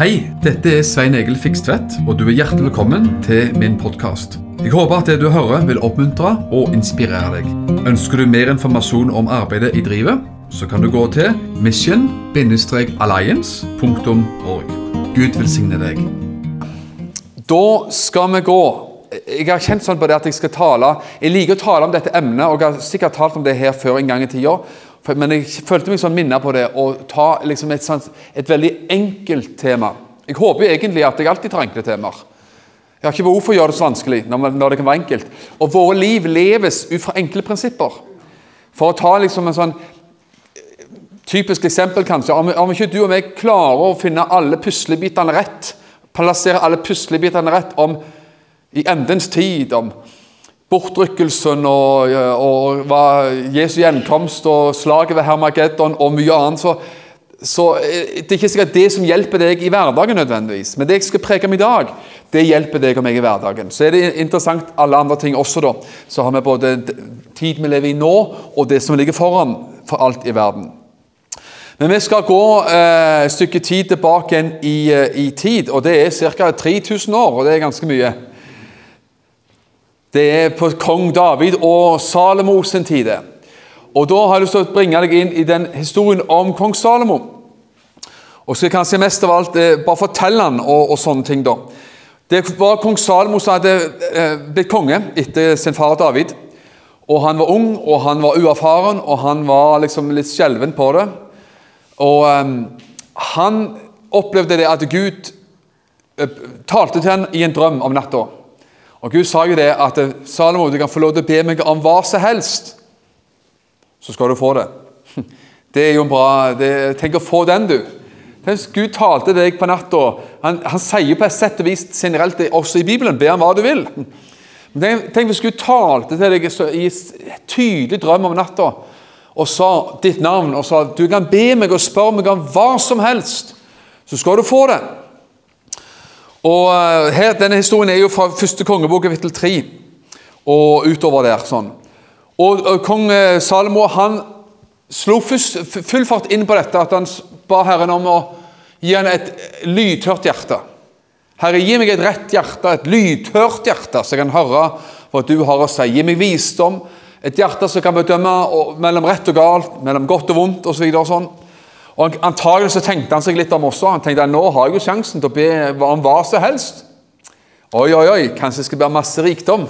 Hei, dette er Svein Egil Fikstvedt, og du er hjertelig velkommen til min podkast. Jeg håper at det du hører vil oppmuntre og inspirere deg. Ønsker du mer informasjon om arbeidet i drivet, så kan du gå til mission-alliance.org. Gud velsigne deg. Da skal vi gå. Jeg har kjent sånn på det at jeg skal tale Jeg liker å tale om dette emnet, og jeg har sikkert talt om det her før en gang i tida. Men jeg følte meg sånn minnet på det å ta liksom et, et veldig enkelt tema. Jeg håper jo egentlig at jeg alltid tar enkle temaer. Jeg har ikke behov for å gjøre det så vanskelig når, når det kan være enkelt. Og våre liv leves ut fra enkle prinsipper. For å ta liksom en sånn typisk eksempel, kanskje. Om, om ikke du og meg klarer å finne alle puslebitene rett, plassere alle puslebitene rett om i endens tid, om bortrykkelsen og, og hva Jesu gjenkomst og slaget ved Hermageddon og mye annet, så, så eh, det er ikke sikkert det som hjelper deg i hverdagen nødvendigvis. Men det jeg skal preke om i dag, det hjelper deg og meg i hverdagen. Så er det interessant alle andre ting også, da. Så har vi både tid vi lever i nå, og det som ligger foran for alt i verden. Men vi skal gå eh, et stykke tid tilbake igjen i, eh, i tid, og det er ca. 3000 år, og det er ganske mye. Det er på kong David og Salomo sin tid. Og Da har jeg lyst til å bringe deg inn i den historien om kong Salomo. Og skal kanskje mest av alt eh, bare fortelle han og, og sånne ting. da. Det var kong Salomo som hadde eh, blitt konge etter sin far David. Og Han var ung, og han var uerfaren, og han var liksom litt skjelven på det. Og eh, Han opplevde det at Gud eh, talte til ham i en drøm om natta. Og Gud sa jo det at eh, Salomo, du kan få lov til å be meg om hva som helst, så skal du få det. Det er jo bra det, Tenk å få den, du. Tenk, Gud talte deg på natta. Han, han sier på et sett og vis generelt det også i Bibelen be om hva du vil. Men tenk, tenk hvis Gud talte til deg i en tydelig drøm om natta og sa ditt navn og sa du kan be meg og spørre meg om hva som helst, så skal du få det. Og eh, her, Denne historien er jo fra første kongebok, kapittel 3, og utover der. sånn. Og, og Kong eh, Salomo han slo først, full fart inn på dette, at han ba Herren om å gi ham et lydhørt hjerte. Herre, gi meg et rett hjerte, et lydhørt hjerte, så jeg kan høre hva du har å si. Gi meg visdom, et hjerte som kan bedømme mellom rett og galt, mellom godt og vondt osv. Og sånn. Og Antagelig så tenkte han seg litt om også. Han tenkte at nå har jeg jo sjansen til å be om hva som helst. Oi, oi, oi, kanskje jeg skal be om masse rikdom.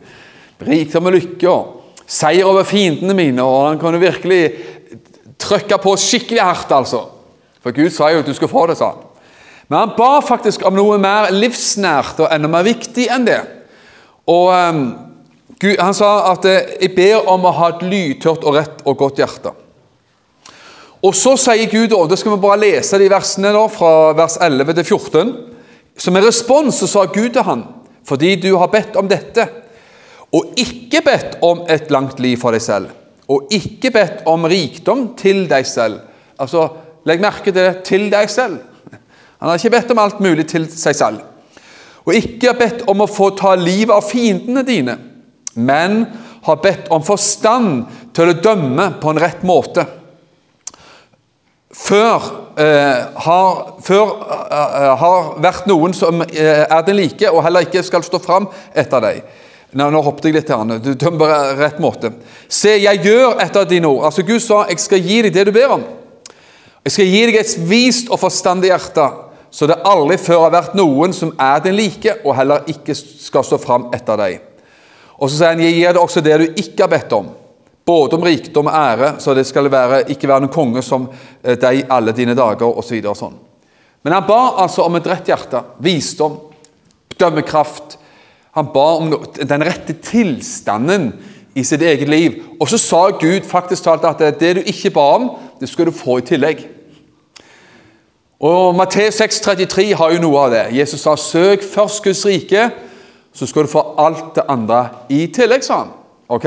rikdom og lykke. og Seier over fiendene mine. Og han kunne virkelig trykke på skikkelig hardt, altså. For Gud sa jo at du skulle få det, sa han. Men han ba faktisk om noe mer livsnært og enda mer viktig enn det. Og um, Gud, Han sa at eh, 'jeg ber om å ha et lydtørt og rett og godt hjerte'. Og så sier Gud, og det skal vi bare lese de versene da, fra vers 11 til 14. Som en respons så sa Gud til han, fordi du har bedt om dette, og ikke bedt om et langt liv for deg selv, og ikke bedt om rikdom til deg selv. Altså, legg merke til det, til deg selv. Han har ikke bedt om alt mulig til seg selv. Og ikke bedt om å få ta livet av fiendene dine, men har bedt om forstand til å dømme på en rett måte før, eh, har, før eh, har vært noen som eh, er den like, og heller ikke skal stå fram etter deg. Nå, nå hoppet jeg litt her. Du dømmer rett måte. Se, jeg gjør etter dine ord. Altså Gud sa, jeg skal gi deg det du ber om. Jeg skal gi deg et vist og forstandig hjerte, så det aldri før har vært noen som er den like, og heller ikke skal stå fram etter deg. Og så sier han, jeg gir deg også det du ikke har bedt om både om rikdom og ære, så det skal være, ikke være noen konge som eh, deg alle dine dager, osv. Og sånn. Men han ba altså om et rett hjerte, visdom, dømmekraft. Han ba om den rette tilstanden i sitt eget liv. Og så sa Gud faktisk talt at det du ikke ba om, det skal du få i tillegg. Og Matteus 6,33 har jo noe av det. Jesus sa 'søk først Guds rike', så skal du få alt det andre i tillegg, sa han. Ok?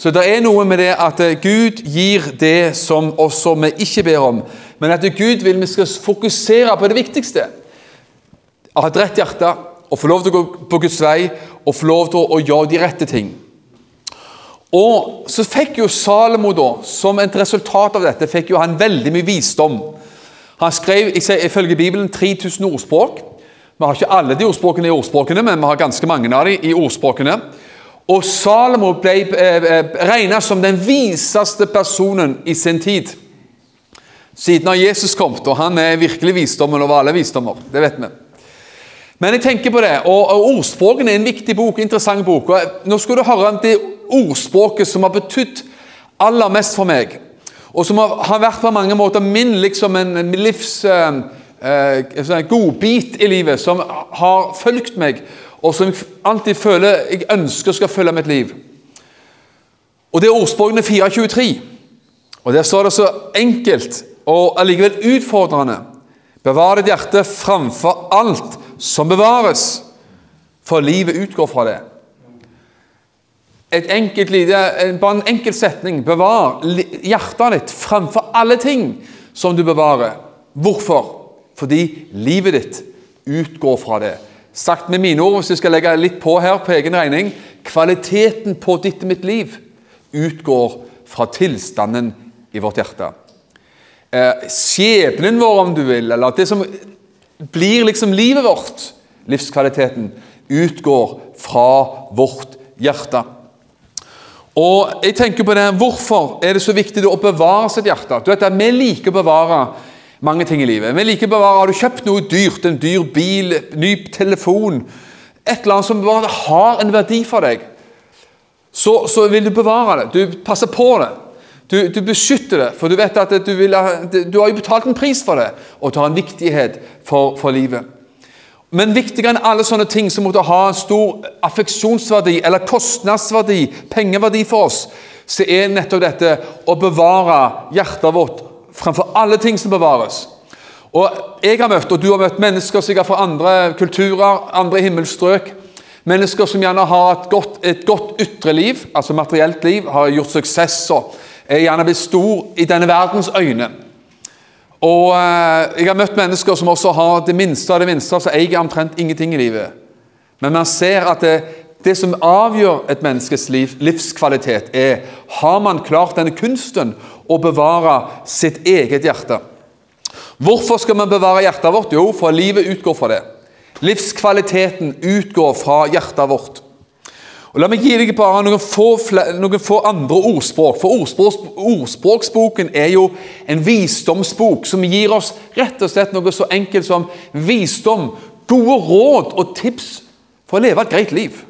Så det er noe med det at eh, Gud gir det som også vi ikke ber om, men at Gud vil vi skal fokusere på det viktigste. Å ha et rett hjerte, og få lov til å gå på Guds vei, og få lov til å gjøre de rette ting. Og så fikk jo Salomo, da, som et resultat av dette, fikk jo han veldig mye visdom. Han skrev ifølge Bibelen 3000 ordspråk. Vi har ikke alle de ordspråkene i ordspråkene, men vi har ganske mange av dem i ordspråkene. Og Salomo ble eh, eh regnet som den viseste personen i sin tid. Siden har Jesus kommet, og han er virkelig visdommen over alle visdommer. Det vet vi. Men jeg tenker på det, og, og Ordspråkene er en viktig bok, interessant bok. og Nå skal du høre om det ordspråket som har betydd aller mest for meg, og som har, vært på mange måter min liksom en livs eh, eh, godbit i livet, som har fulgt meg, og som jeg alltid føler jeg ønsker skal følge mitt liv. Og Det er ordspråkene 423. Og Der står det så enkelt og allikevel utfordrende. Bevar ditt hjerte framfor alt som bevares, for livet utgår fra det. Et enkelt lite, bare en enkel setning. Bevar hjertet ditt framfor alle ting som du bevarer. Hvorfor? Fordi livet ditt utgår fra det. Sagt med mine ord, hvis jeg skal legge litt på her på egen regning Kvaliteten på ditt og mitt liv utgår fra tilstanden i vårt hjerte. Eh, skjebnen vår, om du vil, eller det som blir liksom livet vårt, livskvaliteten, utgår fra vårt hjerte. Og jeg tenker på det, Hvorfor er det så viktig å bevare sitt hjerte? Du vet, Vi liker å bevare mange ting i livet. Men like bevare, Har du kjøpt noe dyrt, en dyr bil, ny telefon Et eller annet som bare har en verdi for deg, så, så vil du bevare det. Du passer på det. Du, du, beskytter det, for du vet at du, vil, du, har jo betalt en pris for det, og det har en viktighet for, for livet. Men viktigere enn alle sånne ting som måtte ha en stor affeksjonsverdi eller kostnadsverdi, pengeverdi for oss, så er nettopp dette å bevare hjertet vårt framfor alle ting som bevares. Og Jeg har møtt og du har møtt mennesker sikkert fra andre kulturer, andre himmelstrøk. Mennesker som gjerne har et godt, et godt ytre liv, altså materielt liv, har gjort suksess og er gjerne blitt stor i denne verdens øyne. Og eh, Jeg har møtt mennesker som også har det minste av det minste, så eier omtrent ingenting i livet. Men man ser at det, det som avgjør et menneskes liv, livskvalitet, er har man klart denne kunsten å bevare sitt eget hjerte. Hvorfor skal man bevare hjertet vårt? Jo, for livet utgår fra det. Livskvaliteten utgår fra hjertet vårt. Og La meg gi deg bare noen få, noen få andre ordspråk. For ordspråk, Ordspråksboken er jo en visdomsbok som gir oss rett og slett noe så enkelt som visdom, gode råd og tips for å leve et greit liv.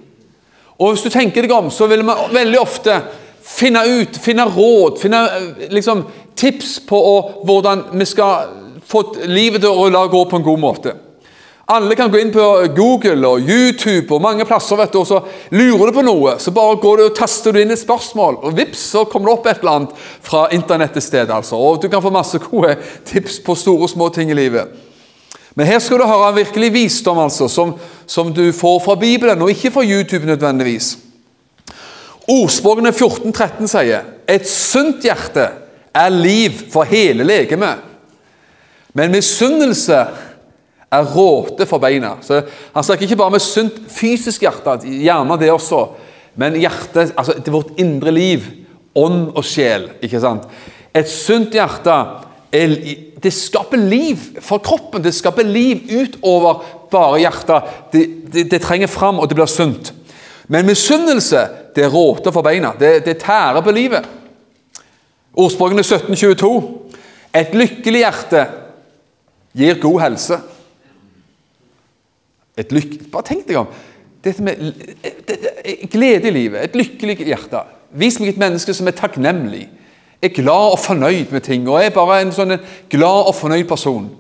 Og Hvis du tenker deg om, så vil vi veldig ofte finne ut, finne råd, finne liksom, tips på å, hvordan vi skal få livet til å gå på en god måte. Alle kan gå inn på Google og YouTube og mange plasser, vet du, og så lurer du på noe. Så bare går du og taster du inn et spørsmål, og vips, så kommer det opp et eller annet fra internett et sted. altså. Og du kan få masse gode tips på store og små ting i livet. Men her skal du høre virkelig visdom altså, som, som du får fra Bibelen, og ikke fra YouTube nødvendigvis. Ordspråkene 14-13 sier et sunt hjerte er liv for hele legemet. Men misunnelse er råte for beina. Så Han snakker ikke bare med sunt fysisk hjerte, gjerne det også, men hjertet, altså til vårt indre liv, ånd og sjel. ikke sant? Et sunt hjerte er, det skaper liv for kroppen. Det skaper liv utover bare hjertet. Det, det, det trenger fram, og det blir sunt. Men misunnelse det råter for beina. Det, det tærer på livet. Ordspråkene 1722. Et lykkelig hjerte gir god helse. Et lykke, bare tenk deg om. Dette med glede i livet, et lykkelig hjerte. Vis meg et menneske som er takknemlig, er glad og fornøyd med ting, og er bare en sånn glad og fornøyd person.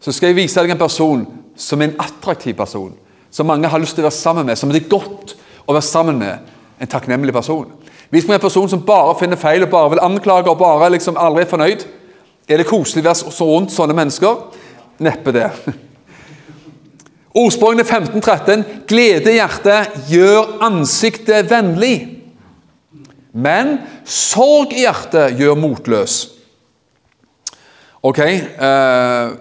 Så skal jeg vise deg en person som er en attraktiv person, som mange har lyst til å være sammen med, som det er godt å være sammen med. En takknemlig person. Hvis man er en person som bare finner feil og bare vil anklage og bare liksom aldri er fornøyd. Er det koselig å være så rundt sånne mennesker? Neppe det. Ordspråkene 15-13. Glede i hjertet gjør ansiktet vennlig. Men sorg i hjertet gjør motløs. Ok eh,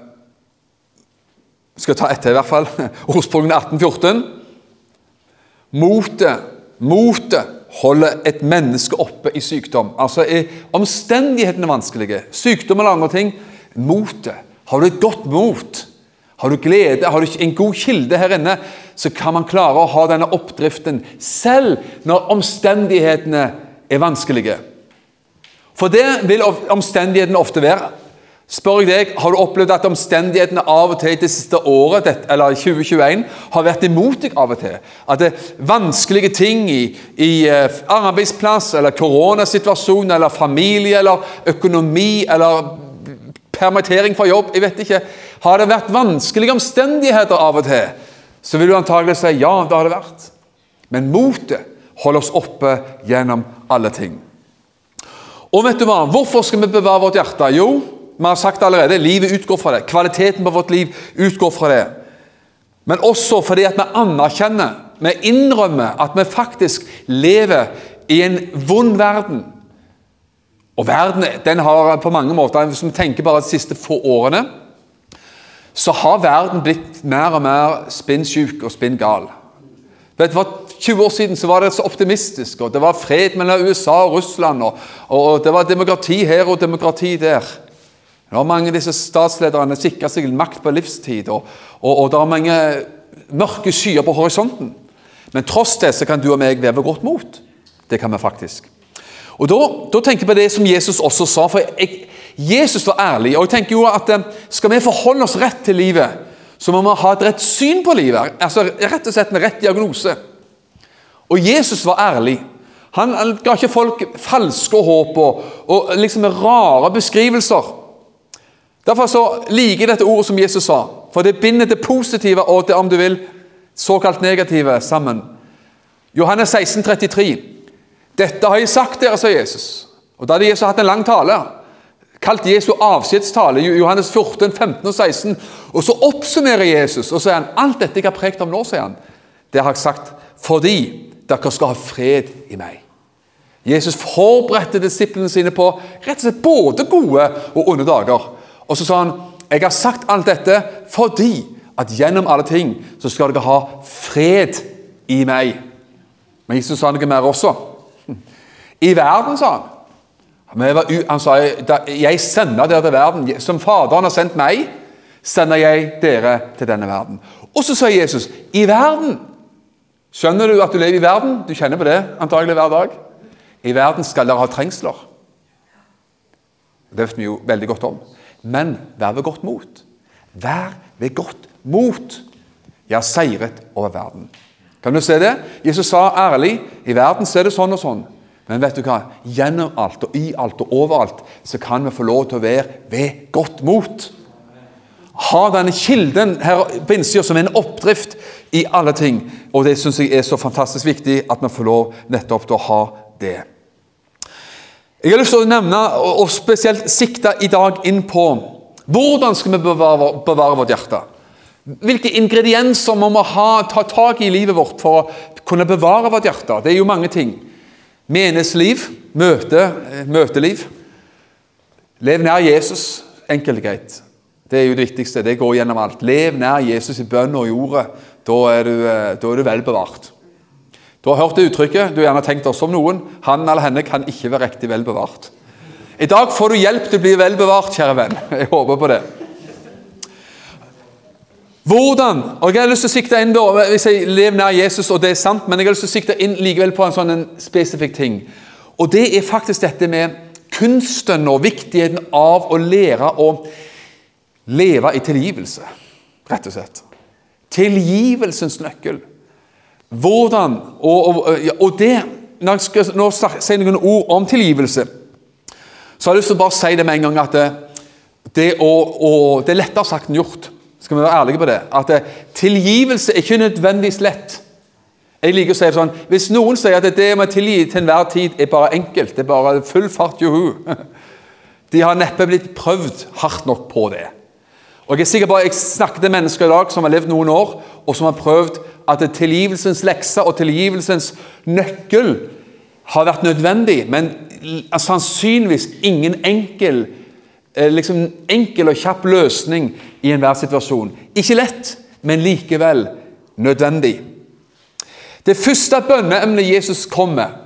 Skal ta ett til, i hvert fall. Ordspråkene 18-14. Motet, motet holder et menneske oppe i sykdom. Altså er omstendighetene vanskelige, sykdom eller andre ting. Motet har du et godt mot, har du glede, har du en god kilde her inne, så kan man klare å ha denne oppdriften selv når omstendighetene er vanskelige. For det vil omstendighetene ofte være. Spør jeg deg, Har du opplevd at omstendighetene av og til det siste året eller 2021 har vært imot deg av og til? At det er vanskelige ting i, i eh, arbeidsplass, eller koronasituasjon, eller familie, eller økonomi, eller permittering fra jobb Jeg vet ikke. Har det vært vanskelige omstendigheter av og til, så vil du antagelig si ja, det har det vært. Men motet holder oss oppe gjennom alle ting. Og vet du hva? Hvorfor skal vi bevare vårt hjerte? Jo, vi har sagt det allerede, livet utgår fra det. Kvaliteten på vårt liv utgår fra det. Men også fordi at vi anerkjenner, vi innrømmer at vi faktisk lever i en vond verden. Og verden den har på mange måter, Hvis vi tenker bare de siste få årene, så har verden blitt mer og mer spinnsjuk og spinngal. Vet For 20 år siden så var det så optimistisk, og det var fred mellom USA og Russland. Og, og det var demokrati her og demokrati der. Det var Mange av disse statslederne sikra seg makt på livstid, og, og, og, det er mange mørke skyer på horisonten. Men tross det så kan du og meg veve godt mot. Det kan vi faktisk. Og Da, da tenker jeg på det som Jesus også sa. for jeg, Jesus var ærlig. og jeg tenker jo at eh, Skal vi forholde oss rett til livet, så må vi ha et rett syn på livet. altså Rett og slett en rett diagnose. Og Jesus var ærlig. Han, han ga ikke folk falske håp og, og liksom rare beskrivelser. Derfor så liker jeg dette ordet som Jesus sa, for det binder det positive og det om du vil, såkalt negative sammen. Johannes 16, 33. Dette har jeg sagt dere, sa Jesus. Og Da hadde Jesus hatt en lang tale, kalt Jesu avskjedstale, Johannes 14, 15 og 16. Og Så oppsummerer Jesus og sier han, alt dette jeg har prekt om nå, sier han, det har jeg sagt fordi dere skal ha fred i meg. Jesus forberedte disiplene sine på rett og slett både gode og onde dager. Og så sa han jeg har sagt alt dette fordi at gjennom alle ting så skal dere ha fred i meg. Men Jesus sa noe mer også. I verden, sa han. Han sa jeg sender dere til verden. Som Faderen har sendt meg, sender jeg dere til denne verden. Og så sa Jesus i verden. Skjønner du at du lever i verden? Du kjenner på det antagelig hver dag. I verden skal dere ha trengsler. Det vet vi jo veldig godt om. Men vær ved godt mot. Vær ved godt mot. Jeg har seiret over verden. Kan du se det? Jesus sa ærlig i verden så er det sånn og sånn. Men vet du hva? gjennom alt og i alt og overalt så kan vi få lov til å være ved godt mot. Ha denne kilden her på innsida som en oppdrift i alle ting. Og det syns jeg er så fantastisk viktig at vi får lov nettopp til å ha det. Jeg har lyst til å nevne, og spesielt sikte i dag inn på hvordan skal vi bevare, bevare vårt hjerte. Hvilke ingredienser må vi ha, ta tak i livet vårt for å kunne bevare vårt hjerte? Det er jo mange ting. Menighetsliv, møte, eh, møteliv. Lev nær Jesus. Enkelt og greit. Det er jo det viktigste. Det går gjennom alt. Lev nær Jesus i bønn og i ordet. Da er du, eh, da du vel bevart. Du har hørt det uttrykket, du har gjerne tenkt også om noen. Han eller henne kan ikke være riktig vel bevart. I dag får du hjelp til å bli vel bevart, kjære venn. Jeg håper på det. Hvordan? Og Jeg har lyst til å sikte inn da, hvis jeg lever nær Jesus, og det er sant, men jeg har lyst til å sikte inn likevel på en sånn en spesifikk ting. Og Det er faktisk dette med kunsten og viktigheten av å lære å leve i tilgivelse, rett og slett. Tilgivelsens nøkkel. Hvordan Og, og, og det Når jeg skal nå si noen ord om tilgivelse, så har jeg lyst til å bare si det med en gang at det, det, å, å, det er lettere sagt enn gjort. Skal vi være ærlige på det? At det, tilgivelse er ikke nødvendigvis lett. Jeg liker å si det sånn Hvis noen sier at det med tilgi til enhver tid er bare enkelt, det er bare full fart, johu De har neppe blitt prøvd hardt nok på det. Og Jeg er sikker på, jeg snakket til mennesker i dag som har levd noen år, og som har prøvd at tilgivelsens lekse og tilgivelsens nøkkel har vært nødvendig, men sannsynligvis ingen enkel, eh, liksom enkel og kjapp løsning i enhver situasjon. Ikke lett, men likevel nødvendig. Det første bønneemnet Jesus kom med,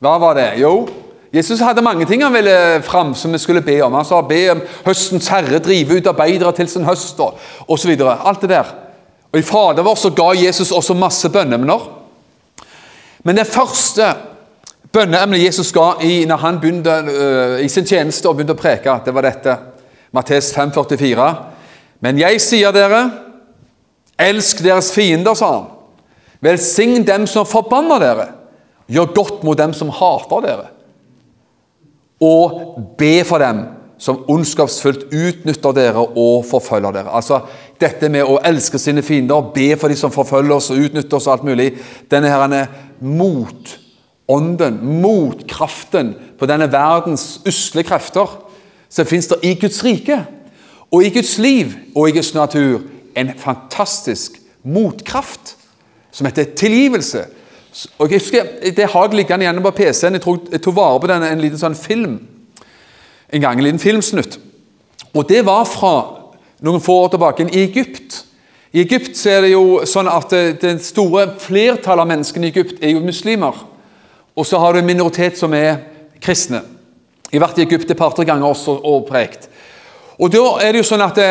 hva var det? Jo, Jesus hadde mange ting han ville fram som vi skulle be om. Han sa be om høstens herre, drive ut arbeidere til sin høst osv. Alt det der. Og I Fader vår så ga Jesus også masse bønneemner. Men det første bønneemnet Jesus ga i, når han begynte uh, i sin tjeneste og begynte å preke, det var dette. Mattes 5,44. Men jeg sier dere, elsk deres fiender, sa han. Velsign dem som forbanner dere. Gjør godt mot dem som hater dere og be for dem som ondskapsfullt utnytter dere og forfølger dere. Altså, Dette med å elske sine fiender, be for de som forfølger oss og utnytter oss og alt mulig. Denne her mot ånden, mot kraften på denne verdens usle krefter, så fins det i Guds rike. Og i Guds liv og i Guds natur en fantastisk motkraft som heter tilgivelse og jeg husker, Det har jeg liggende igjen på PC-en. Jeg, jeg, tok vare på den, en liten sånn film en gang, en liten filmsnutt. Og Det var fra noen få år tilbake i Egypt. I Egypt så er det jo sånn at det, det store flertallet av menneskene i Egypt er jo muslimer. Og så har du en minoritet som er kristne. Jeg har vært i Egypt et par-tre ganger også og prekt. Og da er det jo sånn at det,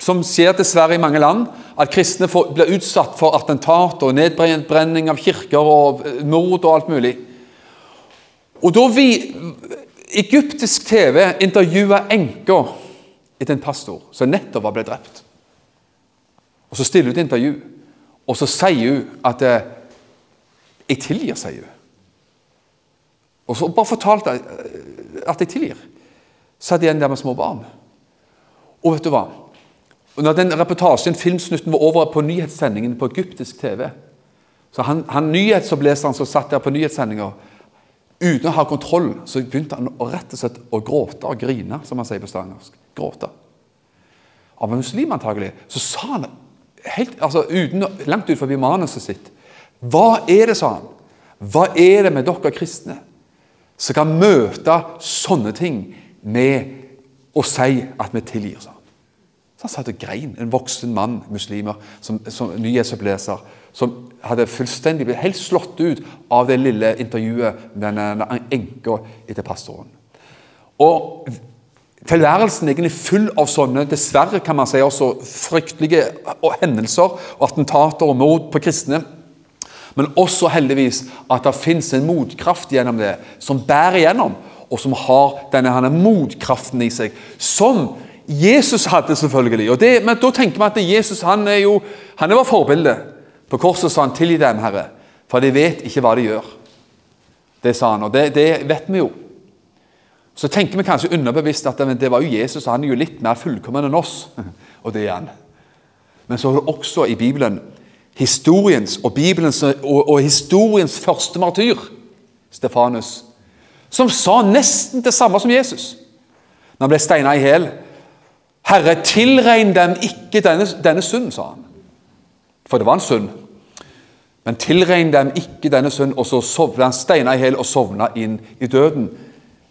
som skjer dessverre i mange land, at kristne får, blir utsatt for attentat og nedbrenning av kirker og eh, mord og alt mulig. Og da vi Egyptisk TV intervjua enka etter en pastor som nettopp var blitt drept. Og Så stiller hun et intervju, og så sier hun at eh, 'Jeg tilgir', sier hun. Og så bare fortalte jeg eh, at jeg tilgir. Satt igjen der med små barn. Og vet du hva? Når den reportasjen, filmsnutten, var over på nyhetssendingen på egyptisk TV så Han, han nyhetsoppleseren som satt der på nyhetssendinga, uten å ha kontroll, så begynte han å rett og slett å gråte og grine, som man sier på stangersk. Gråte. Av en muslim, antagelig. Så sa han, helt, altså, uten, langt ut forbi manuset sitt Hva er det, sa han, hva er det med dere kristne som kan møte sånne ting med å si at vi tilgir? Sånn. så han satt og grein. En voksen mann, muslimer, som, som nyhetsoppleser, som hadde fullstendig blitt helt slått ut av det lille intervjuet med denne enka etter pastoren. Og Tilværelsen er egentlig full av sånne dessverre kan man si også fryktelige hendelser og attentater og mord på kristne. Men også heldigvis at det fins en motkraft gjennom det, som bærer gjennom, og som har denne, her motkraften i seg. Som Jesus hadde selvfølgelig. og det, men Da tenker vi at Jesus han er jo han var forbilde. På korset sa han 'tilgi dem, Herre', for de vet ikke hva de gjør. Det sa han, og det, det vet vi jo. Så tenker vi kanskje underbevisst at det, var jo Jesus, han er jo litt mer fullkommen enn oss. Og det er han. Men så er det også i Bibelen historiens og, Bibelens, og, og historiens første martyr, Stefanus, som sa nesten det samme som Jesus. Når han ble steina i hjel, Herre, tilregn dem ikke denne, denne synd, sa han. For det var en synd. Men tilregn dem ikke denne synd, og så sovna han steina i hjel og sovna inn i døden.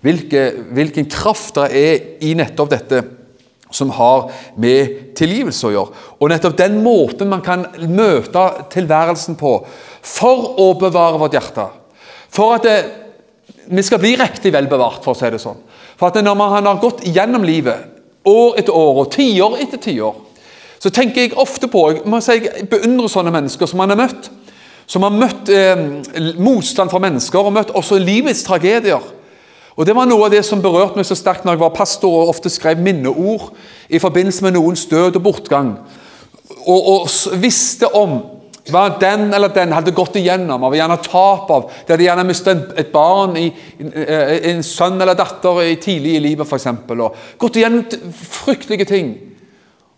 Hvilke, hvilken kraft det er i nettopp dette som har med tilgivelse å gjøre. Og nettopp den måten man kan møte tilværelsen på for å bevare vårt hjerte. For at det, vi skal bli riktig vel bevart, for å si det sånn. For at når man har gått gjennom livet år etter år og tiår etter tiår, så tenker jeg ofte på Jeg må si jeg beundrer sånne mennesker som man har møtt. Som har møtt eh, motstand fra mennesker og møtt også livets tragedier. Og Det var noe av det som berørte meg så sterkt når jeg var pastor og ofte skrev minneord i forbindelse med noens død og bortgang. Og, og visste om hva den eller den hadde gått igjennom av gjerne tap av. De hadde gjerne mistet et barn, i, eh, en sønn eller datter tidlig i livet f.eks. Og gått igjennom fryktelige ting.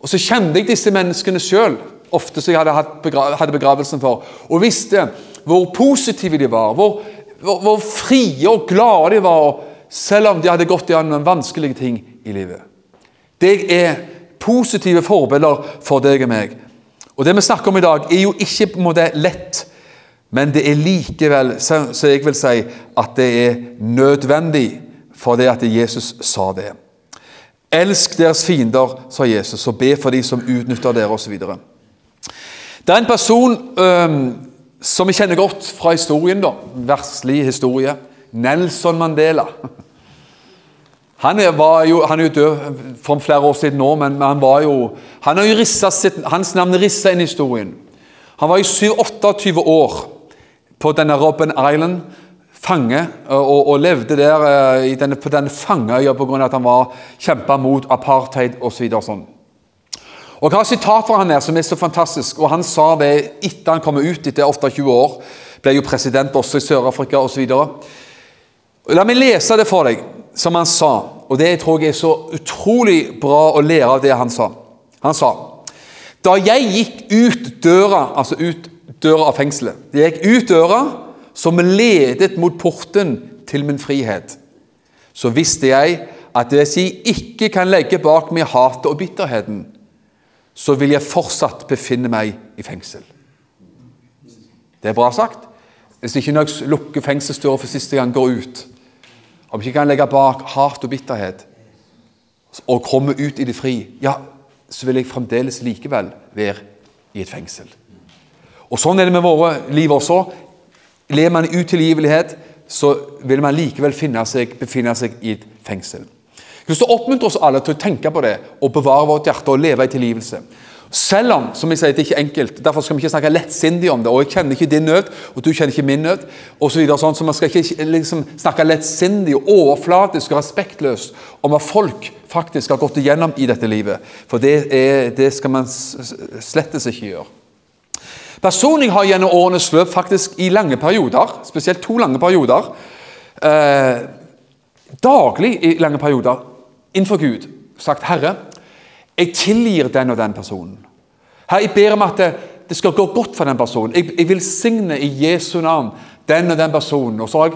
Og så kjente jeg disse menneskene sjøl, ofte som jeg hadde, begra hadde, begravelsen for, og visste hvor positive de var, hvor, hvor, hvor frie og glade de var, selv om de hadde gått gjennom vanskelige ting i livet. Det er positive forbilder for deg og meg. Og Det vi snakker om i dag, er jo ikke på en måte lett, men det er likevel så jeg vil si, at det er nødvendig for det at Jesus sa det. Elsk deres fiender, sa Jesus, og be for de som utnytter dere, osv. Det er en person øh, som vi kjenner godt fra historien, da, verslig historie, Nelson Mandela. Han er, jo, han er jo død for flere år siden nå, men han var jo han jo sitt, Hans navn er rissa inn i historien. Han var i 27-28 år på denne Robben Island, fange, og, og levde der uh, denne, på denne fangeøya pga. at han var kjempa mot apartheid osv. Og, sånn. og jeg har sitat fra han her som er så fantastisk, og han sa det etter han kom ut etter 28 år. Ble jo president også i Sør-Afrika osv. La meg lese det for deg, som han sa. Og det tror jeg er så utrolig bra å lære av det han sa. Han sa da jeg gikk ut døra, altså ut døra av fengselet Jeg gikk ut døra som ledet mot porten til min frihet. Så visste jeg at hvis jeg ikke kan legge bak meg hatet og bitterheten, så vil jeg fortsatt befinne meg i fengsel. Det er bra sagt. Hvis ikke når jeg lukker fengselsdøra for siste gang, går ut Om ikke kan legge bak hat og bitterhet og komme ut i det fri, ja, så vil jeg fremdeles likevel være i et fengsel. Og Sånn er det med våre liv også. Lever man i utilgivelighet, så vil man likevel seg, befinne seg i et fengsel. Jeg vil oppmuntre oss alle til å tenke på det og bevare vårt hjerte og leve i tilgivelse. Selv om som jeg sier, det er ikke enkelt, derfor skal vi ikke snakke lettsindig om det. og Jeg kjenner ikke din nød, og du kjenner ikke min nød. Og så, videre, sånn, så Man skal ikke liksom, snakke lettsindig, overflatisk og respektløst om hva folk faktisk har gått igjennom i dette livet. For det, er, det skal man slettes ikke gjøre. Personlig har gjennom årenes løp faktisk i lange perioder, spesielt to lange perioder, eh, daglig i lange perioder innenfor Gud sagt 'Herre, jeg tilgir den og den personen'. Her, Jeg ber om at det, det skal gå godt for den personen. Jeg, jeg velsigner i Jesu navn den og den personen. Og så har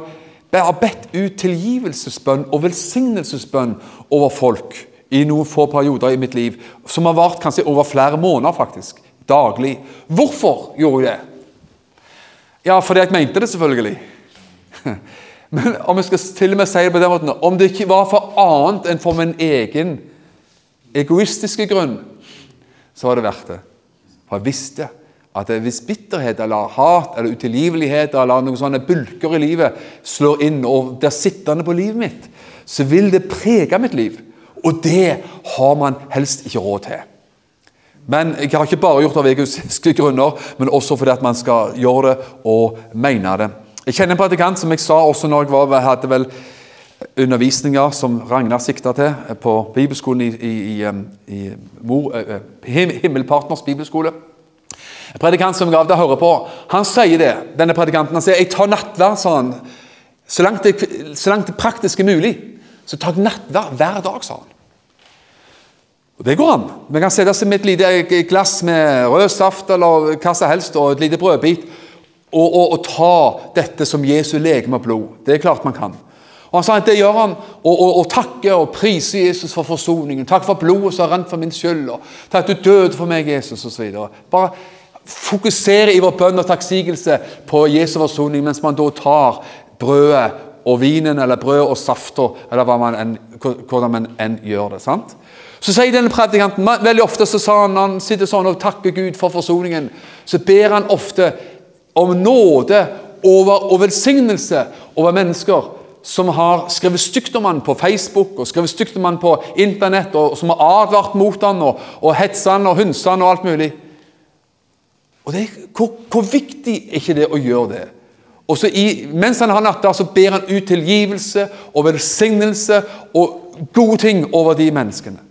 jeg har bedt ut tilgivelsesbønn og velsignelsesbønn over folk i noen få perioder i mitt liv, som har vart kanskje over flere måneder. faktisk daglig. Hvorfor gjorde jeg det? Ja, fordi jeg mente det, selvfølgelig. Men om jeg skal til og med si det på den måten Om det ikke var for annet enn for min egen egoistiske grunn, så var det verdt det. For jeg visste at hvis bitterhet eller hat eller utilgivelighet eller noen sånne bulker i livet slår inn og blir sittende på livet mitt, så vil det prege mitt liv. Og det har man helst ikke råd til. Men jeg har ikke bare gjort det av egoistiske grunner, men også fordi at man skal gjøre det og mene det. Jeg kjenner en predikant som jeg sa også når jeg var, hadde vel undervisninger som Ragnar sikta til på bibelskolen i, i, i, i Mor, eh, eh, Himmelpartners bibelskole. En predikant som jeg av til hører på, han sier det. denne predikanten, han sier, 'Jeg tar nattverd', sa han. Så langt, det, så langt det praktisk er mulig, så tar jeg nattverd hver dag, sa han. Og Det går an. Vi kan sette oss med et lite glass med rød saft eller hva som helst, og et lite brødbit, og, og, og ta dette som Jesu legeme og blod. Det er klart man kan. Og Han sa at det gjør han, og, og, og takke og prise Jesus for forsoningen. Takk for blodet som har rent for min skyld, og takk at du døde for meg, Jesus, osv. Bare fokusere i vår bønn og takksigelse på Jesu forsoning, mens man da tar brødet og vinen eller brød og safta, eller man enn, hvordan man enn gjør det. sant? Så sier denne predikanten, Veldig ofte så sa han, han sitter sånn og takker Gud for forsoningen, så ber han ofte om nåde over, og velsignelse over mennesker som har skrevet stygt om han på Facebook og skrevet stygt om han på Internett, og som har advart mot han og, og hetsa han og hunsa han og alt mulig. Og det, hvor, hvor, viktig er ikke det å gjøre det? Og så i, Mens han har natta, så ber han ut tilgivelse og velsignelse og gode ting over de menneskene.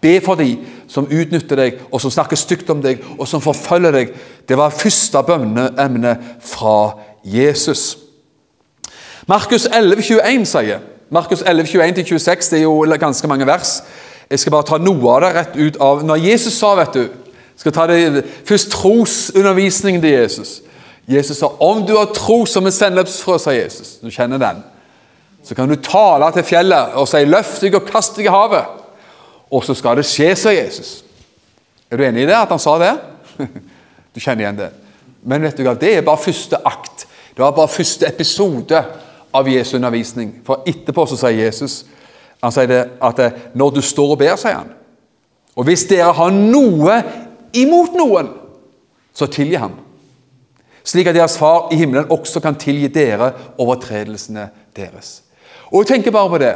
Be for de som utnytter deg, og som snakker stygt om deg, og som forfølger deg. Det var første bønneemne fra Jesus. Markus 11,21 sier Markus 11, 21-26 det er jo ganske mange vers. Jeg skal bare ta noe av det rett ut av Når Jesus sa, vet du skal ta det Først trosundervisningen til Jesus. Jesus sa om du har tro som en sennepsfrø, sa Jesus. Du kjenner den. Så kan du tale til fjellet og si 'løft deg og kast deg i havet' og så skal det skje, sa Jesus. Er du enig i det, at han sa det? Du kjenner igjen det. Men vet du hva, det er bare første akt. Det var bare første episode av Jesu undervisning. For etterpå så sier Jesus han sier det at når du står og ber, sier han Og hvis dere har noe imot noen, så tilgi ham. Slik at deres far i himmelen også kan tilgi dere overtredelsene deres. Og jeg tenker bare på det.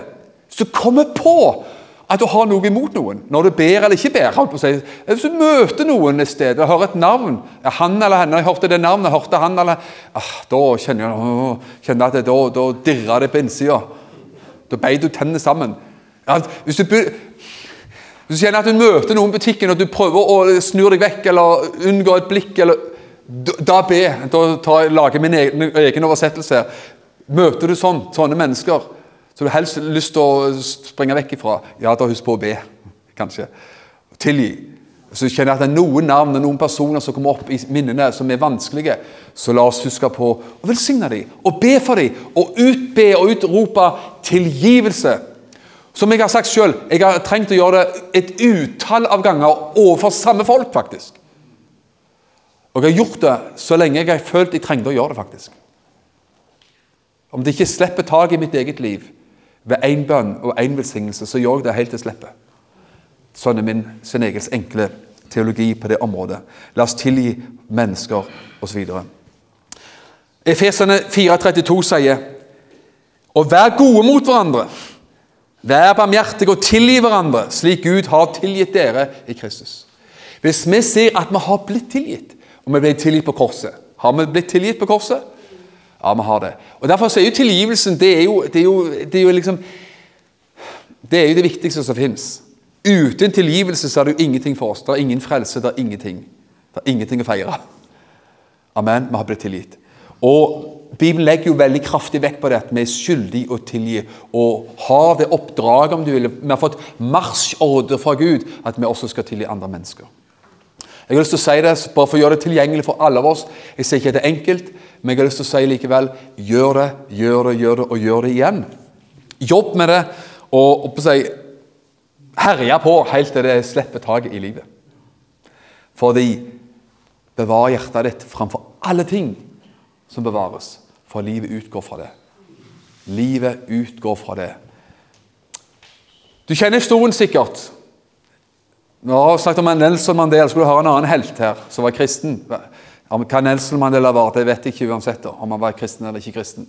Så kommer på at du har noe imot noen, når du ber eller ikke ber holdt på å si. Hvis du møter noen et sted og hører et navn Han eller henne, jeg hørte det navnet, jeg hørte han eller ah, Da kjenner jeg kjenner at det, da, da dirrer det på innsida. Da beit du tennene sammen. Ja, hvis, du, hvis du kjenner at du møter noen i butikken og du prøver å snu deg vekk eller unngå et blikk eller, Da be. Da tar jeg, lager min egen, egen oversettelse. Møter du sånn, sånne mennesker så du helst lyst til å springe vekk ifra, ja, da husk på å be, kanskje. Tilgi. Så kjenner jeg at det er noen navn og noen personer som kommer opp i minnene som er vanskelige, så la oss huske på å velsigne dem og be for dem og utbe og utrope tilgivelse. Som jeg har sagt sjøl, jeg har trengt å gjøre det et utall av ganger overfor samme folk, faktisk. Og jeg har gjort det så lenge jeg har følt jeg trengte å gjøre det, faktisk. Om det ikke slipper tak i mitt eget liv, ved én bønn og én velsignelse så gjør jeg det helt til slippet. Sånn er min sin Egils enkle teologi på det området. La oss tilgi mennesker osv. Efesene 4,32 sier Og vær gode mot hverandre. Vær barmhjertige og tilgi hverandre, slik Gud har tilgitt dere i Kristus. Hvis vi ser at vi har blitt tilgitt, og vi ble tilgitt på korset Har vi blitt tilgitt på korset? Ja, vi har det. Og Derfor er jo tilgivelsen det er jo, det er jo, det er jo liksom Det er jo det viktigste som fins. Uten tilgivelse så er det jo ingenting for oss. Det er ingen frelse, det er ingenting. Det er ingenting å feire. Amen. Vi har blitt tilgitt. Og Bibelen legger jo veldig kraftig vekt på det at vi er skyldige å tilgi. Og har det oppdraget, om du vil. Vi har fått marsjordre fra Gud at vi også skal tilgi andre mennesker. Jeg har lyst til å si det bare for å gjøre det tilgjengelig for alle av oss. Jeg sier ikke at det er enkelt, men jeg har lyst til å si likevel gjør det, gjør det, gjør det og gjør det igjen. Jobb med det og, og seg, herje på helt til det slipper taket i livet. Fordi bevar hjertet ditt framfor alle ting som bevares, for livet utgår fra det. Livet utgår fra det. Du kjenner historien sikkert. Vi har snakket om Nelson Mandela. Skulle du høre en annen helt her som var kristen? Hva Nelson Mandela var, det vet jeg ikke uansett om han var kristen eller ikke kristen.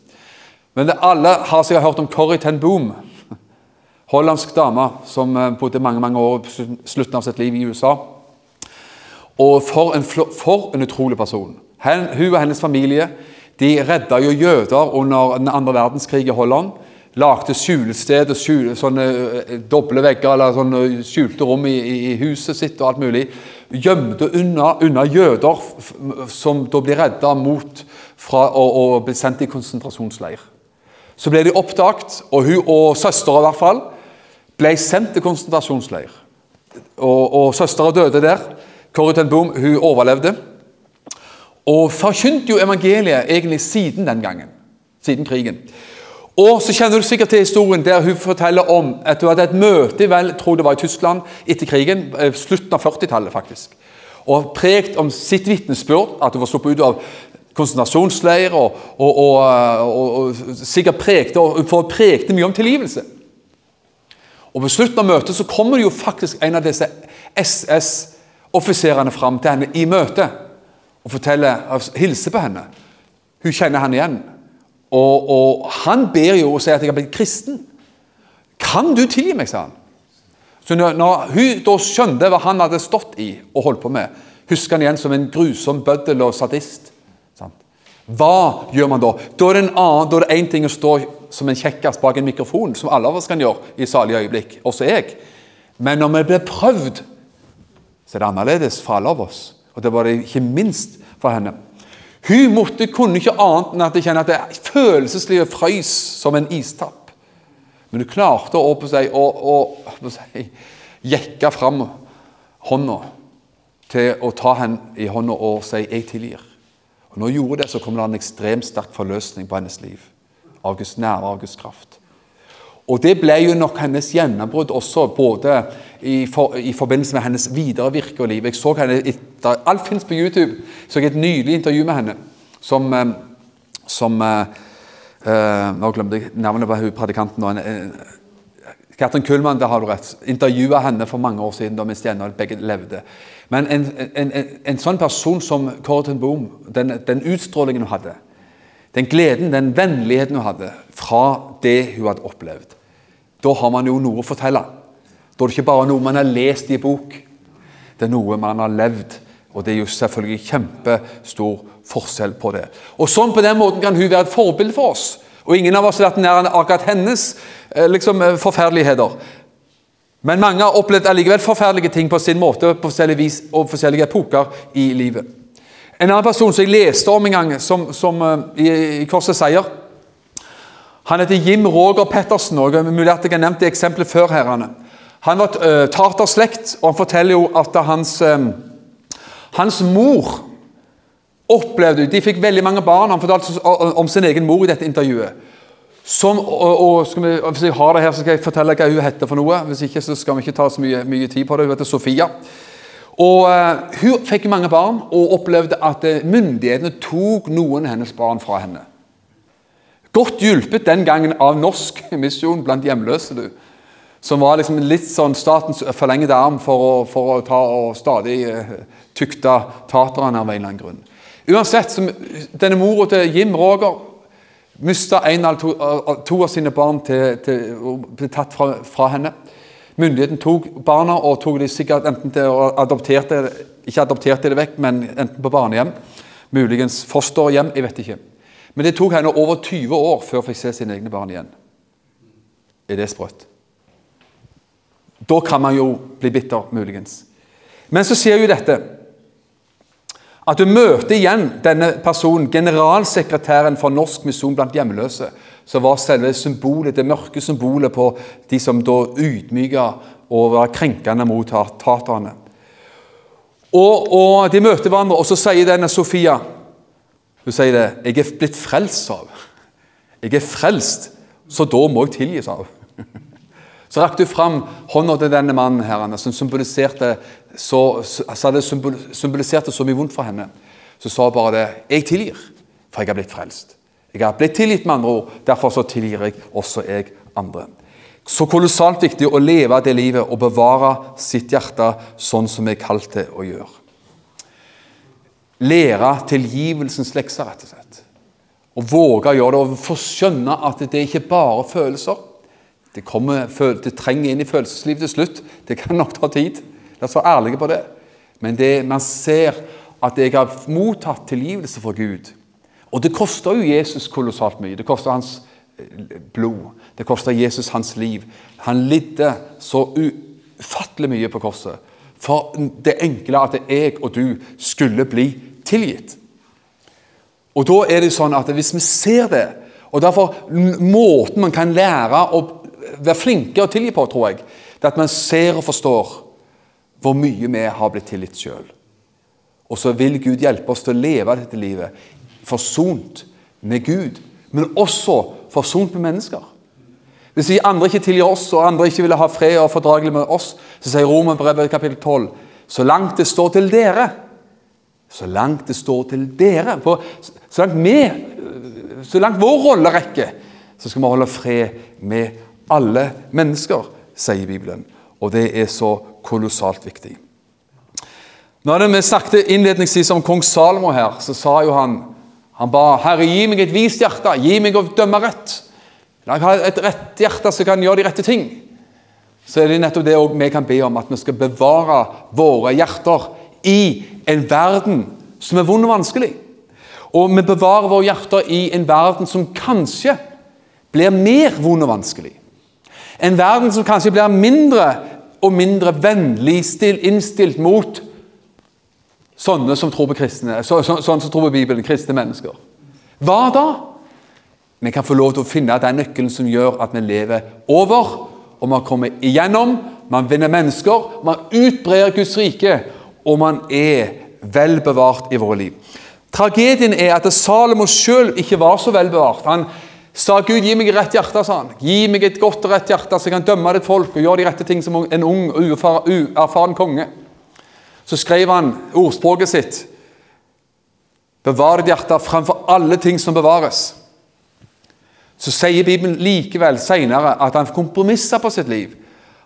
Men det, alle har sikkert hørt om Corrie ten Boom. Hollandsk dame som eh, bodde mange mange år på slutten av sitt liv i USA. Og for en, for en utrolig person. Hun og hennes familie de redda jo jøder under den andre verdenskrig i Holland lagde skjulested og skjul, sånne eh, doble vegger eller sånne skjulte rom i, i, huset sitt og alt mulig. Gjemte unna, unna jøder som da blir redda mot fra å, bli sendt i konsentrasjonsleir. Så ble de oppdaget, og hun og søstera i hvert fall ble sendt til konsentrasjonsleir. Og, og søstera døde der. Corrie ten Boom hun overlevde. Og forkynte jo evangeliet egentlig siden den gangen. Siden krigen. Og så kjenner du sikkert til historien der hun forteller om at hun hadde et møte vel, tror det var i Tyskland etter krigen, eh, slutten av 40-tallet faktisk. Og prekt om sitt vitnesbyrd, at hun var sluppet ut av konsentrasjonsleir. Og, og, og, og sikkert prekte, hun prekte mye om tilgivelse. Og På slutten av møtet så kommer det jo faktisk en av disse SS-offiserene fram til henne i møte og forteller, hilser på henne. Hun kjenner han igjen. Og, og, han ber jo og sier at jeg har blitt kristen. Kan du tilgi meg, sa han. Så når, når, hun da skjønte hva han hadde stått i og holdt på med, husker han igjen som en grusom bøddel og sadist. Sant? Hva gjør man da? Da er det en én ting å stå som en kjekkas bak en mikrofon, som alle av oss kan gjøre i salige øyeblikk, også jeg. Men når vi blir prøvd, så er det annerledes for alle av oss. Og det var det ikke minst for henne. Hun måtte, kunne ikke annet enn at det kjenner at det følelseslivet frøys som en istapp. Men hun klarte å, seg, å, å, seg, jekke fram hånda til å ta henne i hånda og si 'jeg tilgir'. Og Når hun gjorde det, så kom det en ekstremt sterk forløsning på hennes liv. Av Guds nærvær, av Guds kraft. Og Det ble jo nok hennes gjennombrudd også, både i, for, i, forbindelse med hennes videre virke og liv. Jeg så henne etter, Alt fins på YouTube. så jeg et nylig intervju med henne som, eh, som uh, Nå glemte jeg navnet på hun predikanten. Katrin Kullmann, det har du rett. Intervjua henne for mange år siden da mens de ennå begge levde. Men en, en, en, en, sånn person som Corriton Boom, den, den utstrålingen hun hadde den gleden, den vennligheten hun hadde fra det hun hadde opplevd. Da har man jo noe å fortelle. Da er det ikke bare noe man har lest i bok. Det er noe man har levd, og det er jo selvfølgelig kjempestor forskjell på det. Og sånn På den måten kan hun være et forbilde for oss. Og ingen av oss har vært nær akkurat hennes eh, liksom, eh, forferdeligheter. Men mange har opplevd allikevel forferdelige ting på sin måte på forskjellige vis og forskjellige epoker i livet. En annen person som jeg leste om en gang, som, som uh, i, i Korset seier Han heter Jim Roger Pettersen. og mulig at jeg har nevnt det eksempelet før. Herrene. Han var uh, taterslekt, og han forteller jo at hans, um, hans mor opplevde De fikk veldig mange barn. Han fortalte om sin egen mor i dette intervjuet. Som, og, og vi, Hvis jeg har det her, så skal jeg fortelle hva hun heter for noe. Hvis ikke så skal vi ikke ta så mye, mye tid på det. Hun heter Sofia. Og uh, Hun fikk mange barn og opplevde at myndighetene tok noen av hennes barn fra henne. Godt hjulpet den gangen av norsk misjon blant hjemløse. du. Som var liksom litt sånn statens forlengede arm for å, for å ta og stadig tykte tukte taterne av en eller annen grunn. Uansett, som, denne mora til Jim Roger mista en eller to, to, av sine barn til, til, ble tatt fra, fra henne. Myndigheten tok barna og tok de sikkert enten til å adopterte ikke adopterte det vekk, men enten på barnehjem, muligens fosterhjem, jeg vet ikke. Men det tok henne over 20 år før hun fikk se sine egne barn igjen. Er det sprøtt? Da kan man jo bli bitter, muligens. Men så sier jo dette at du møter igjen denne personen, generalsekretæren for Norsk misjon blant hjemløse, som var selve symbolet, det mørke symbolet på de som da ydmyka og var krenkende mot taterne. Og, og, De møter hverandre, og så sier denne Sofia Hun sier det 'Jeg er blitt frelst av'. Jeg er frelst, så da må jeg tilgis av. Så rakk du fram hånda til denne mannen her, som symboliserte så, så symboliserte så mye vondt for henne. Så sa hun bare det 'Jeg tilgir, for jeg har blitt frelst'. Jeg har blitt tilgitt, med andre ord. Derfor så tilgir jeg også jeg andre. Så kolossalt viktig å leve det livet og bevare sitt hjerte sånn som vi er kalt til å gjøre. Lære tilgivelsens lekser, rett og slett. Og våge å gjøre det og få skjønne at det er ikke bare følelser. Det, kommer, det trenger inn i følelseslivet til slutt. Det kan nok ta tid. La oss være ærlige på det. Men det, man ser at jeg har mottatt tilgivelse fra Gud. Og det koster jo Jesus kolossalt mye. Det koster hans eh, blod. Det koster Jesus hans liv. Han lidde så ufattelig mye på korset for det enkle at jeg og du skulle bli tilgitt. Og da er det sånn at Hvis vi ser det, og derfor måten man kan lære å være flinke å tilgi på, tror jeg, det er at man ser og forstår hvor mye vi har blitt tilgitt sjøl. Og så vil Gud hjelpe oss til å leve dette livet forsont med Gud, men også forsont med mennesker. Hvis vi andre ikke tilgir oss, og andre ikke vil ha fred og fordragelig med oss, så sier Romerbrevet kapittel 12 så langt det står til dere Så langt det står til dere på, så, langt vi, så langt vår rolle rekker, så skal vi holde fred med alle mennesker, sier Bibelen. Og det er så kolossalt viktig. Når vi snakket innledningsvis om kong Salomo her, så sa jo han han ba Herre, gi meg et vist hjerte, gi meg å dømme rett. La meg ha et rett hjerte som kan gjøre de rette ting. Så er det nettopp det vi kan be om, at vi skal bevare våre hjerter i en verden som er vond og vanskelig. Og vi bevarer våre hjerter i en verden som kanskje blir mer vond og vanskelig. En verden som kanskje blir mindre og mindre vennlig innstilt mot sånne som tror på kristne, så, så, sånne som tror på Bibelen, kristne mennesker. Hva da? Vi kan få lov til å finne den nøkkelen som gjør at vi lever over, og man kommer igjennom, man vinner mennesker, man utbrer Guds rike, og man er vel bevart i våre liv. Tragedien er at Salomo sjøl ikke var så vel bevart. Han sa Gud, gi meg et rett hjerte, sa han. Gi meg et godt og rett hjerte, så jeg kan dømme ditt folk og gjøre de rette ting som en ung og uerfaren konge. Så skrev han ordspråket sitt. Bevar ditt hjerte framfor alle ting som bevares. Så sier Bibelen likevel senere at han kompromisser på sitt liv.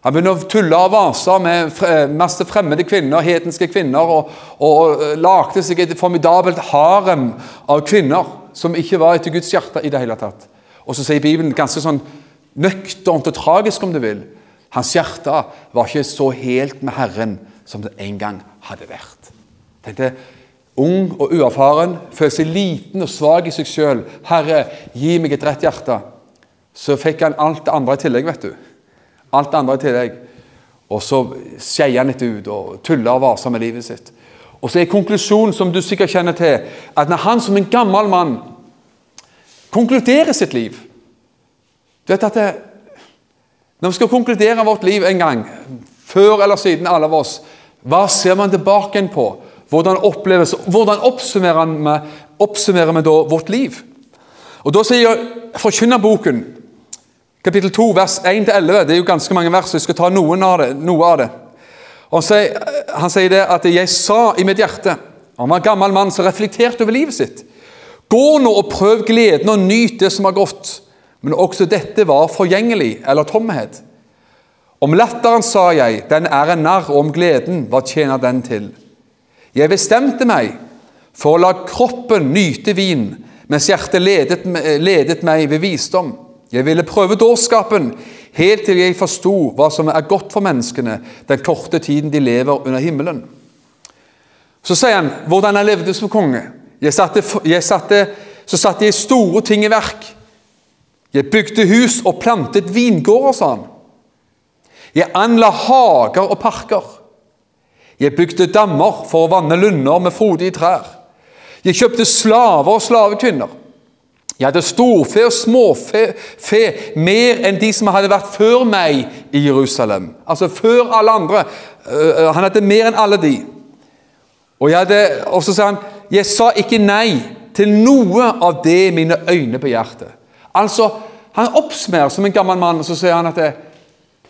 Han begynner å tulle og vase med masse fremmede kvinner, hedenske kvinner, og, og lagde seg et formidabelt harem av kvinner som ikke var etter Guds hjerte i det hele tatt. Og så sier Bibelen ganske sånn nøkternt og tragisk, om du vil. Hans hjerte var ikke så helt med Herren som det en gang hadde vært. Tenkte, Ung og uerfaren, føler seg liten og svak i seg sjøl. 'Herre, gi meg et rett hjerte.' Så fikk han alt det andre i tillegg, vet du. Alt det andre i tillegg. Og så skeier han litt ut og tuller og vaser med livet sitt. Og så er konklusjonen, som du sikkert kjenner til, at når han som en gammel mann konkluderer sitt liv Du vet at det, Når vi skal konkludere vårt liv en gang, før eller siden alle av oss, hva ser man tilbake på? Hvordan oppleves, hvordan oppsummerer vi, oppsummerer vi da vårt liv? Og Da sier Forkynnerboken kapittel 2, vers 1-11. Det er jo ganske mange vers, så jeg skal ta noen av det, noe av det. Og han sier det at 'jeg sa i mitt hjerte' Han var en gammel mann som reflekterte over livet sitt. 'Gå nå og prøv gleden og nyt det som har gått.' Men også dette var forgjengelig, eller tomhet. Om latteren sa jeg, 'Den er en narr', og om gleden, hva tjener den til? Jeg bestemte meg for å la kroppen nyte vin, mens hjertet ledet, ledet meg ved visdom. Jeg ville prøve dårskapen helt til jeg forsto hva som er godt for menneskene den korte tiden de lever under himmelen. Så sier han hvordan han levde som konge. Jeg satte, jeg satte, så satte jeg store ting i verk. Jeg bygde hus og plantet vingårder, sa han. Jeg anla hager og parker. Jeg bygde dammer for å vanne lunder med frodige trær. Jeg kjøpte slaver og slavekvinner. Jeg hadde storfe og småfe fe, mer enn de som hadde vært før meg i Jerusalem. Altså før alle andre. Uh, han hadde mer enn alle de. Og, jeg hadde, og så sa han jeg sa ikke nei til noe av det mine øyne begjærte. Altså, Han oppsummerer som en gammel mann, og så sier han at jeg,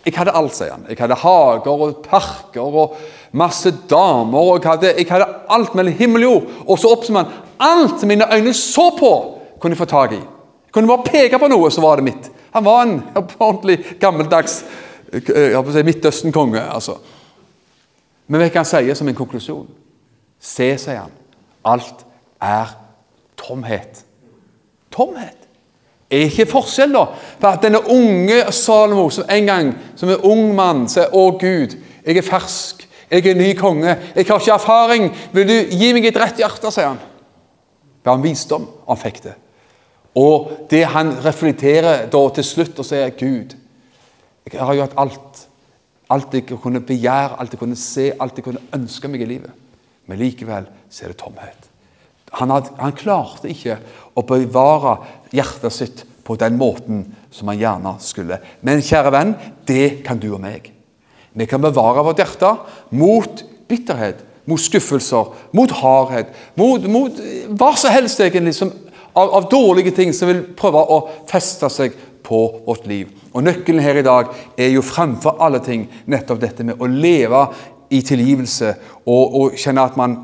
jeg hadde alt. sier han. Jeg hadde hager og parker og masse damer. og Jeg hadde, jeg hadde alt mellom himmel og jord. Og så oppsummerer han alt mine øyne så på kunne jeg få tak i. Jeg kunne bare peke på noe, så var det mitt. Han var en ordentlig gammeldags eh, si, Midtøsten-konge. altså. Men hva kan han si som en konklusjon? Se, sier han, alt er tomhet. Tomhet. Er ikke forskjell da på at denne unge Salomo, som en gang som en ung mann, sier 'Å Gud, jeg er fersk, jeg er ny konge, jeg har ikke erfaring', 'Vil du gi meg et rett hjerte', sier han. Det var en visdom, han fikk det. Og det han reflekterer da til slutt og sier Gud, jeg har jo hatt alt. Alt jeg kunne begjære, alt jeg kunne se, alt jeg kunne ønske meg i livet. Men likevel så er det tomhet. Han, had, han klarte ikke å bevare hjertet sitt på den måten som han gjerne skulle. Men kjære venn, det kan du og meg. Vi kan bevare vårt hjerte mot bitterhet, mot skuffelser, mot hardhet, mot, mot hva som helst egentlig som av, av, dårlige ting som vil prøve å feste seg på vårt liv. Og Nøkkelen her i dag er jo fremfor alle ting nettopp dette med å leve i tilgivelse og, og kjenne at man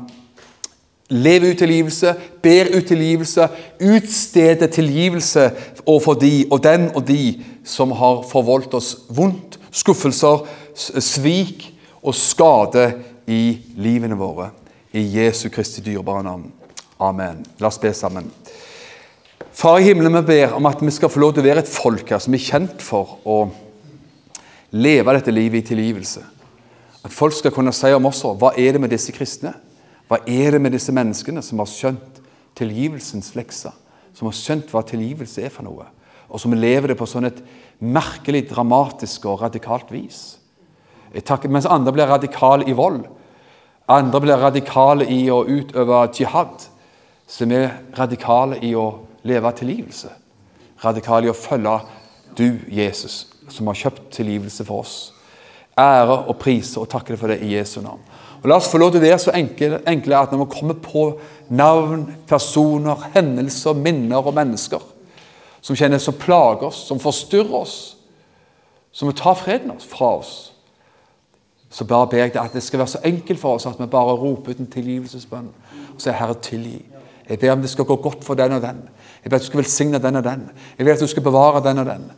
lever ut tilgivelse, ber ut tilgivelse, utsteder tilgivelse overfor de og den og de som har forvoldt oss vondt, skuffelser, svik og skade i livene våre. I Jesu Kristi dyrebare navn. Amen. La oss be sammen. Far i himmelen, vi ber om at vi skal få lov til å være et folk her som er kjent for å leve dette livet i tilgivelse. At folk skal kunne si om oss hva er det med disse kristne? Hva er det med disse menneskene som har skjønt tilgivelsens lekser? Som har skjønt hva tilgivelse er for noe? Og som lever det på sånn et merkelig, dramatisk og radikalt vis. Takker, mens andre blir radikale i vold. Andre blir radikale i å utøve jihad. Vi er radikale i å leve tilgivelse. Radikale i å følge du, Jesus, som har kjøpt tilgivelse for oss. Ære og prise og takke deg for det i Jesu navn. Og La oss få lov til å være så enkle, enkle at når vi kommer på navn, personer, hendelser, minner og mennesker som kjenner som plager oss, som forstyrrer oss, som vil ta freden fra oss, så bare ber jeg deg at det skal være så enkelt for oss at vi bare roper ut en tilgivelsesbønn og sier 'Herre, tilgi'. Jeg ber om det skal gå godt for den og den. Jeg ber at du skal velsigne den og den. Jeg ber at du skal bevare den og den.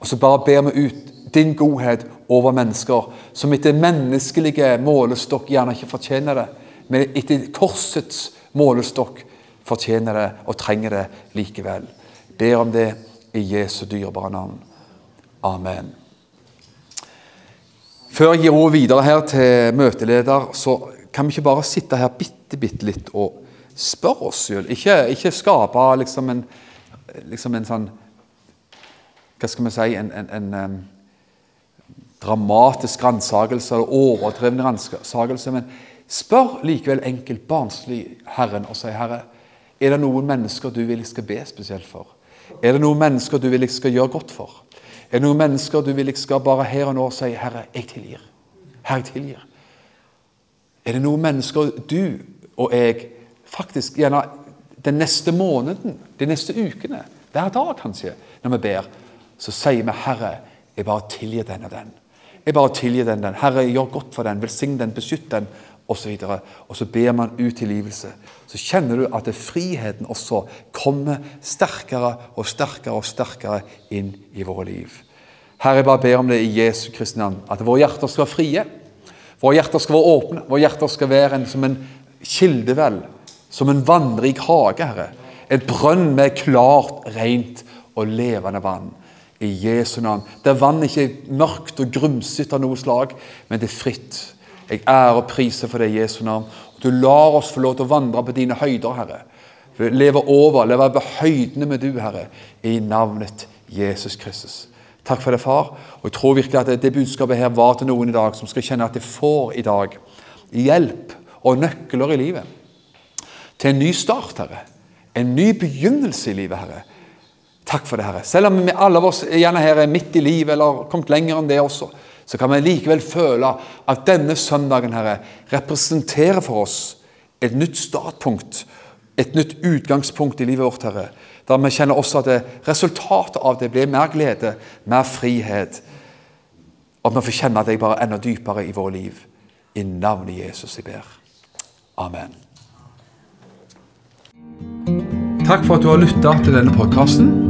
Og så bare ber vi ut din godhet over mennesker som etter menneskelige målestokk gjerne ikke fortjener det, men etter korsets målestokk fortjener det og trenger det likevel. Ber om det i Jesu dyrebare navn. Amen. Før jeg gir ordet videre her til møteleder, så kan vi ikke bare sitte her bitte, bitte litt og spørre oss selv. Ikke, ikke skape liksom en, liksom en sånn Hva skal vi si En, en, en dramatisk ransakelse eller overdreven ransakelse. Men spør likevel enkelt, barnslig Herren og si, Herre, er det noen mennesker du vil jeg skal be spesielt for? Er det noen mennesker du vil jeg skal gjøre godt for? Er det noen mennesker du vil jeg skal bare her og nå si, Herre, jeg tilgir? Herre, jeg tilgir. Er det noen mennesker du og jeg faktisk gjerne den neste måneden, de neste ukene, hver dag kanskje, når vi ber, så sier vi, Herre, jeg bare tilgir den og den. Jeg bare tilgir den den. Herre, gjør godt for den. Velsign den, beskytt den, osv. Og, og så ber man ut tilgivelse. Så kjenner du at friheten også kommer sterkere og sterkere og sterkere inn i våre liv. Herre, jeg bare ber om det i Jesu Kristi navn. At våre hjerter skal være frie. Våre hjerter skal være åpne. Våre hjerter skal være en, som en kildevel. Som en vannrik hage, Herre. Et brønn med klart, rent og levende vann. I Jesu navn. Der vann ikke er mørkt og grumsete av noe slag, men det er fritt. Jeg ærer og priser for det i Jesu navn. Du lar oss få lov til å vandre på dine høyder, Herre. Leve over, leve på høydene med du, Herre, i navnet Jesus Kristus. Takk for det, far. Og jeg tror virkelig at det, budskapet her var til noen i dag som skal kjenne at de får i dag hjelp og nøkler i livet. Til en ny start, Herre. En ny begynnelse i livet, Herre. Takk for det, Herre. Selv om vi alle av oss gjerne her er midt i livet eller kommet lenger enn det også, så kan vi likevel føle at denne søndagen, Herre, representerer for oss et nytt startpunkt, et nytt utgangspunkt i livet vårt, Herre der vi kjenner også at resultatet av det blir mer glede, mer frihet. Og at vi får kjenne deg bare enda dypere i våre liv. I navnet Jesus jeg ber. Amen. Takk for at du har lytta til denne podkasten.